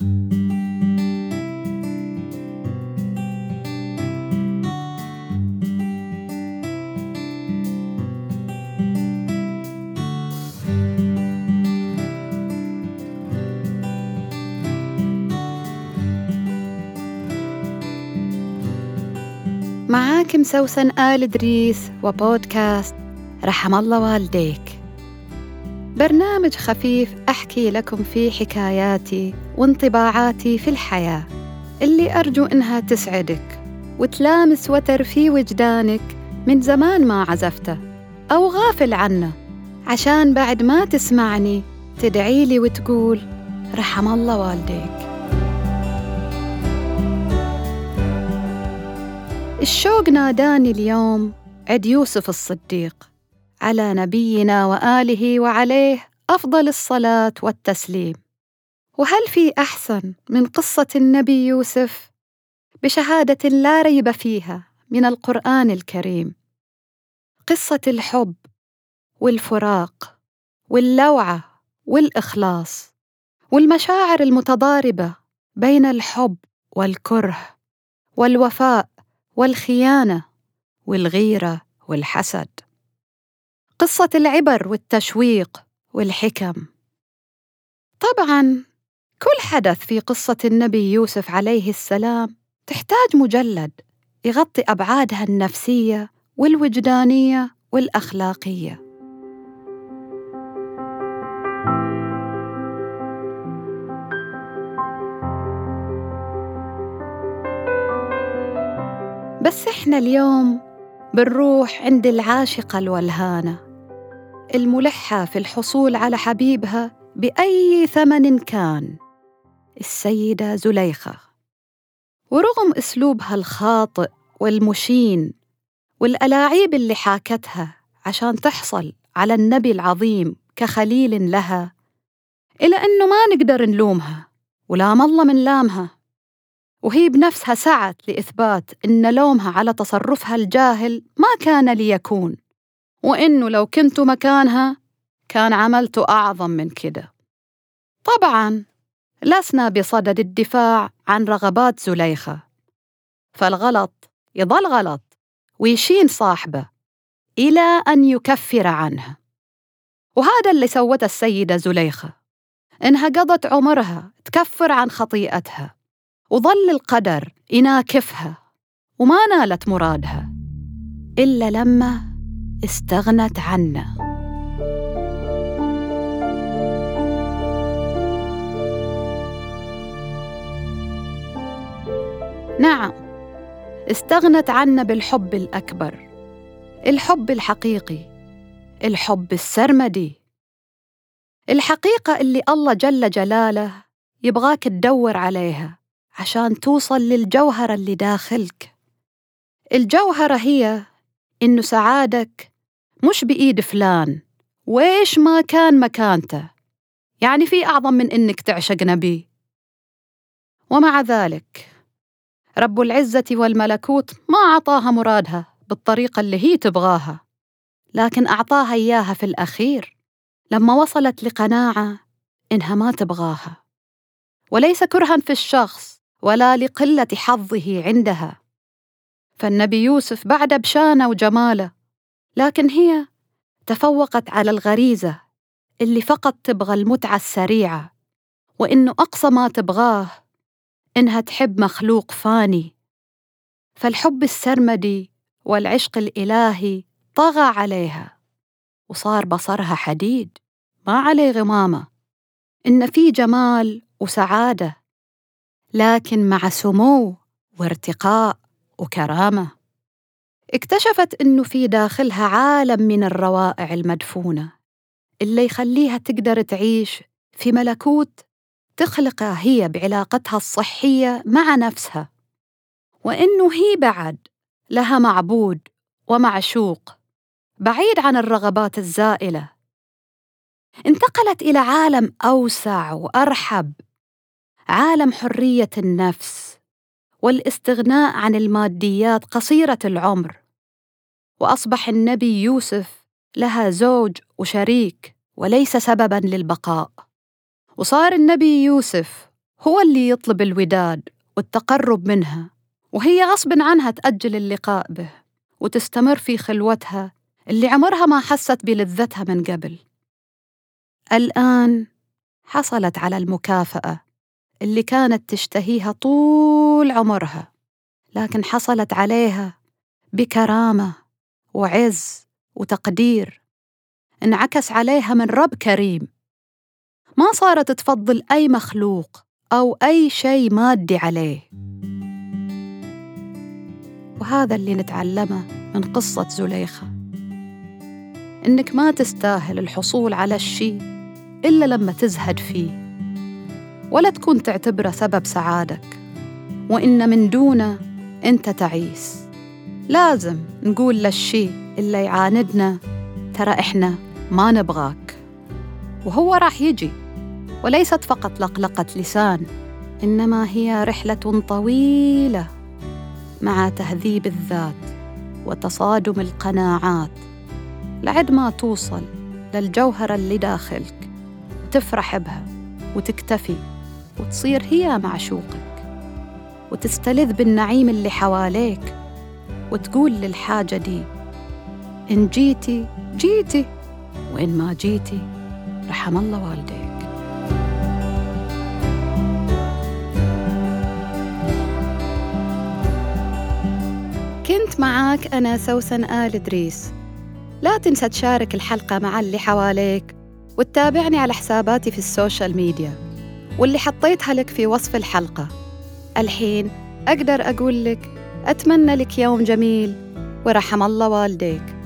معاكم سوسن آل إدريس وبودكاست رحم الله والديك. برنامج خفيف أحكي لكم فيه حكاياتي وانطباعاتي في الحياة. اللي أرجو إنها تسعدك وتلامس وتر في وجدانك من زمان ما عزفته أو غافل عنه عشان بعد ما تسمعني تدعي لي وتقول رحم الله والديك. الشوق ناداني اليوم عد يوسف الصديق. على نبينا وآله وعليه أفضل الصلاة والتسليم. وهل في أحسن من قصة النبي يوسف بشهادة لا ريب فيها من القرآن الكريم؟ قصة الحب والفراق واللوعة والإخلاص والمشاعر المتضاربة بين الحب والكره والوفاء والخيانة والغيرة والحسد. قصة العبر والتشويق والحكم. طبعا كل حدث في قصة النبي يوسف عليه السلام تحتاج مجلد يغطي أبعادها النفسية والوجدانية والأخلاقية. بس إحنا اليوم بنروح عند العاشقة الولهانة. الملحة في الحصول على حبيبها بأي ثمن كان. السيدة زليخة. ورغم أسلوبها الخاطئ والمشين والألاعيب اللي حاكتها عشان تحصل على النبي العظيم كخليل لها إلى أنه ما نقدر نلومها ولام الله من لامها وهي بنفسها سعت لإثبات أن لومها على تصرفها الجاهل ما كان ليكون. وإنه لو كنت مكانها كان عملت أعظم من كده. طبعا لسنا بصدد الدفاع عن رغبات زليخة. فالغلط يظل غلط ويشين صاحبه إلى أن يكفر عنه. وهذا اللي سوته السيدة زليخة. إنها قضت عمرها تكفر عن خطيئتها وظل القدر يناكفها وما نالت مرادها إلا لما استغنت عنه نعم استغنت عنه بالحب الأكبر الحب الحقيقي الحب السرمدي. الحقيقة اللي الله جل جلاله يبغاك تدور عليها عشان توصل للجوهرة اللي داخلك. الجوهرة هي إنه سعادك مش بإيد فلان. وإيش ما كان مكانته. يعني في أعظم من إنك تعشق نبي ومع ذلك رب العزة والملكوت ما أعطاها مرادها بالطريقة اللي هي تبغاها لكن أعطاها إياها في الأخير لما وصلت لقناعة إنها ما تبغاها. وليس كرها في الشخص ولا لقلة حظه عندها. فالنبي يوسف بعد بشانه وجماله لكن هي تفوقت على الغريزة اللي فقط تبغى المتعة السريعة وإنه أقصى ما تبغاه إنها تحب مخلوق فاني. فالحب السرمدي والعشق الإلهي طغى عليها وصار بصرها حديد ما عليه غمامة. إن في جمال وسعادة لكن مع سمو وارتقاء وكرامة. اكتشفت إنه في داخلها عالم من الروائع المدفونة اللي يخليها تقدر تعيش في ملكوت تخلقه هي بعلاقتها الصحية مع نفسها. وإنه هي بعد لها معبود ومعشوق بعيد عن الرغبات الزائلة. انتقلت إلى عالم أوسع وأرحب عالم حرية النفس. والاستغناء عن الماديات قصيرة العمر. وأصبح النبي يوسف لها زوج وشريك وليس سببا للبقاء. وصار النبي يوسف هو اللي يطلب الوداد والتقرب منها وهي غصب عنها تأجل اللقاء به وتستمر في خلوتها اللي عمرها ما حست بلذتها من قبل. الآن حصلت على المكافأة. اللي كانت تشتهيها طول عمرها لكن حصلت عليها بكرامة وعز وتقدير. انعكس عليها من رب كريم. ما صارت تفضل أي مخلوق أو أي شيء مادي عليه. وهذا اللي نتعلمه من قصة زليخة. إنك ما تستاهل الحصول على الشيء إلا لما تزهد فيه. ولا تكون تعتبره سبب سعادك. وإن من دونه أنت تعيس. لازم نقول للشي اللي يعاندنا ترى إحنا ما نبغاك. وهو راح يجي. وليست فقط لقلقة لسان إنما هي رحلة طويلة مع تهذيب الذات وتصادم القناعات. لعد ما توصل للجوهرة اللي داخلك وتفرح بها وتكتفي وتصير هي معشوقك وتستلذ بالنعيم اللي حواليك وتقول للحاجة دي إن جيتي جيتي وإن ما جيتي رحم الله والديك. كنت معاك أنا سوسن آل إدريس. لا تنسى تشارك الحلقة مع اللي حواليك وتتابعني على حساباتي في السوشيال ميديا. واللي حطيتها لك في وصف الحلقة. الحين أقدر أقول لك أتمنى لك يوم جميل ورحم الله والديك.